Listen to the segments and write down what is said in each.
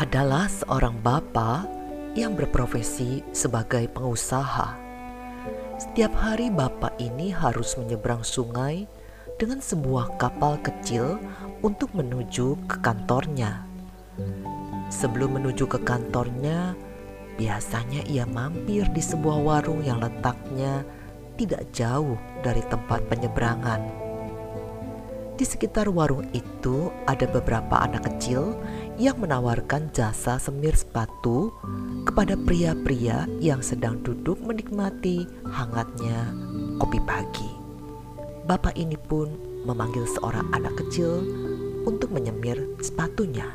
adalah seorang bapak yang berprofesi sebagai pengusaha. Setiap hari bapak ini harus menyeberang sungai dengan sebuah kapal kecil untuk menuju ke kantornya. Sebelum menuju ke kantornya, biasanya ia mampir di sebuah warung yang letaknya tidak jauh dari tempat penyeberangan. Di sekitar warung itu ada beberapa anak kecil yang menawarkan jasa semir sepatu kepada pria-pria yang sedang duduk menikmati hangatnya kopi pagi. Bapak ini pun memanggil seorang anak kecil untuk menyemir sepatunya.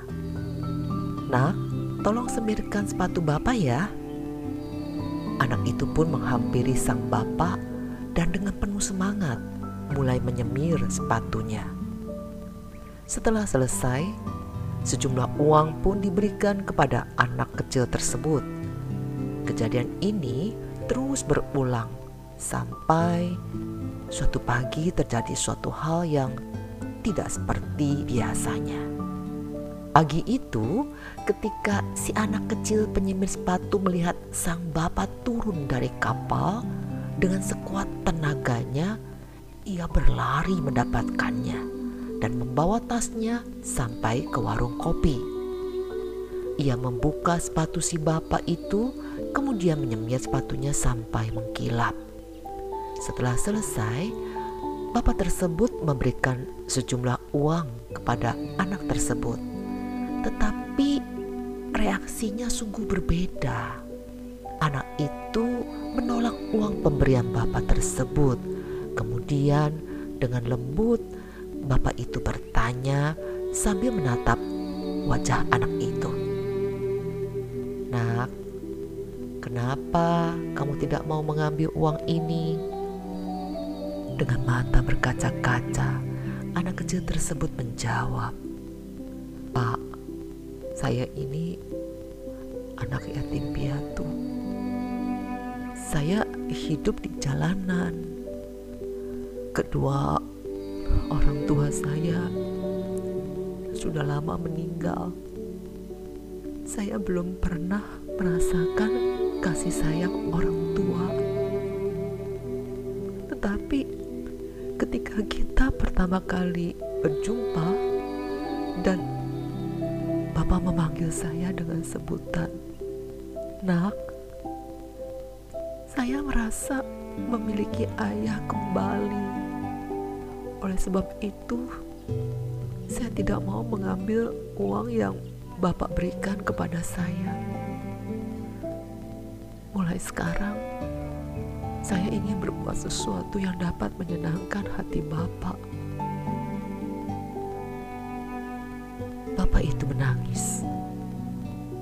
Nak, tolong semirkan sepatu bapak ya. Anak itu pun menghampiri sang bapak dan dengan penuh semangat mulai menyemir sepatunya. Setelah selesai, sejumlah uang pun diberikan kepada anak kecil tersebut. Kejadian ini terus berulang sampai suatu pagi terjadi suatu hal yang tidak seperti biasanya. Pagi itu, ketika si anak kecil penyemir sepatu melihat sang bapak turun dari kapal dengan sekuat tenaganya, ia berlari mendapatkannya dan membawa tasnya sampai ke warung kopi. Ia membuka sepatu si bapak itu, kemudian menyemir sepatunya sampai mengkilap. Setelah selesai, bapak tersebut memberikan sejumlah uang kepada anak tersebut. Tetapi reaksinya sungguh berbeda. Anak itu menolak uang pemberian bapak tersebut. Kemudian dengan lembut Bapak itu bertanya sambil menatap wajah anak itu. Nak, kenapa kamu tidak mau mengambil uang ini? Dengan mata berkaca-kaca, anak kecil tersebut menjawab, Pak, saya ini anak yatim piatu. Saya hidup di jalanan. Kedua orang tua saya sudah lama meninggal. Saya belum pernah merasakan kasih sayang orang tua. Tetapi ketika kita pertama kali berjumpa dan Bapak memanggil saya dengan sebutan Nak, saya merasa memiliki ayah kembali oleh sebab itu, saya tidak mau mengambil uang yang Bapak berikan kepada saya. Mulai sekarang, saya ingin berbuat sesuatu yang dapat menyenangkan hati Bapak. Bapak itu menangis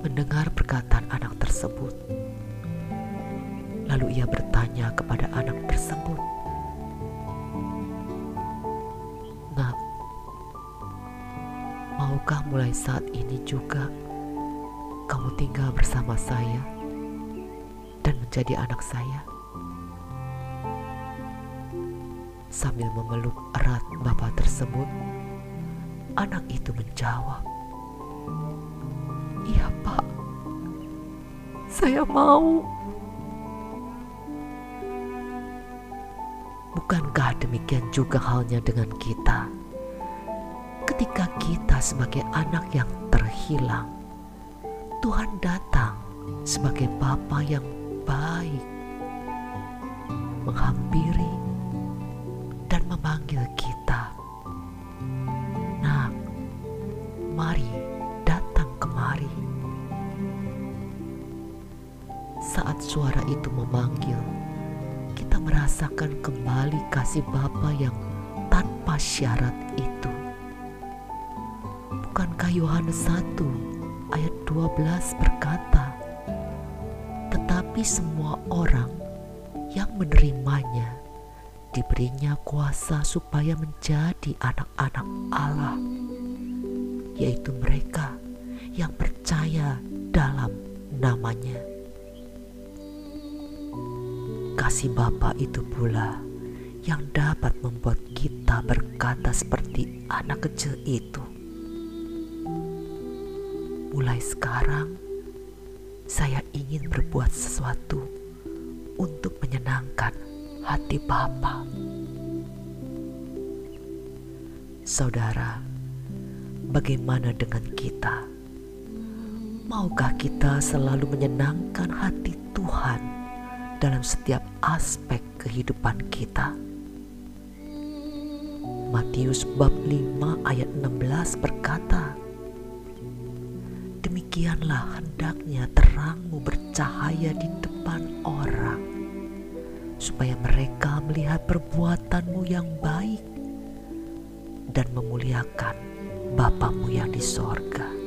mendengar perkataan anak tersebut. Lalu ia bertanya kepada anak tersebut, Maukah mulai saat ini juga kamu tinggal bersama saya dan menjadi anak saya? Sambil memeluk erat bapak tersebut, anak itu menjawab, "Iya, Pak. Saya mau." Bukankah demikian juga halnya dengan kita? Ketika kita sebagai anak yang terhilang, Tuhan datang sebagai Bapa yang baik, menghampiri dan memanggil kita. Nak, mari datang kemari. Saat suara itu memanggil, kita merasakan kembali kasih Bapa yang tanpa syarat itu. Bukankah Yohanes 1 ayat 12 berkata, Tetapi semua orang yang menerimanya diberinya kuasa supaya menjadi anak-anak Allah, yaitu mereka yang percaya dalam namanya. Kasih Bapa itu pula yang dapat membuat kita berkata seperti anak kecil itu. Mulai sekarang, saya ingin berbuat sesuatu untuk menyenangkan hati Bapa. Saudara, bagaimana dengan kita? Maukah kita selalu menyenangkan hati Tuhan dalam setiap aspek kehidupan kita? Matius bab 5 ayat 16 berkata, Demikianlah hendaknya terangmu bercahaya di depan orang, supaya mereka melihat perbuatanmu yang baik dan memuliakan Bapamu yang di sorga.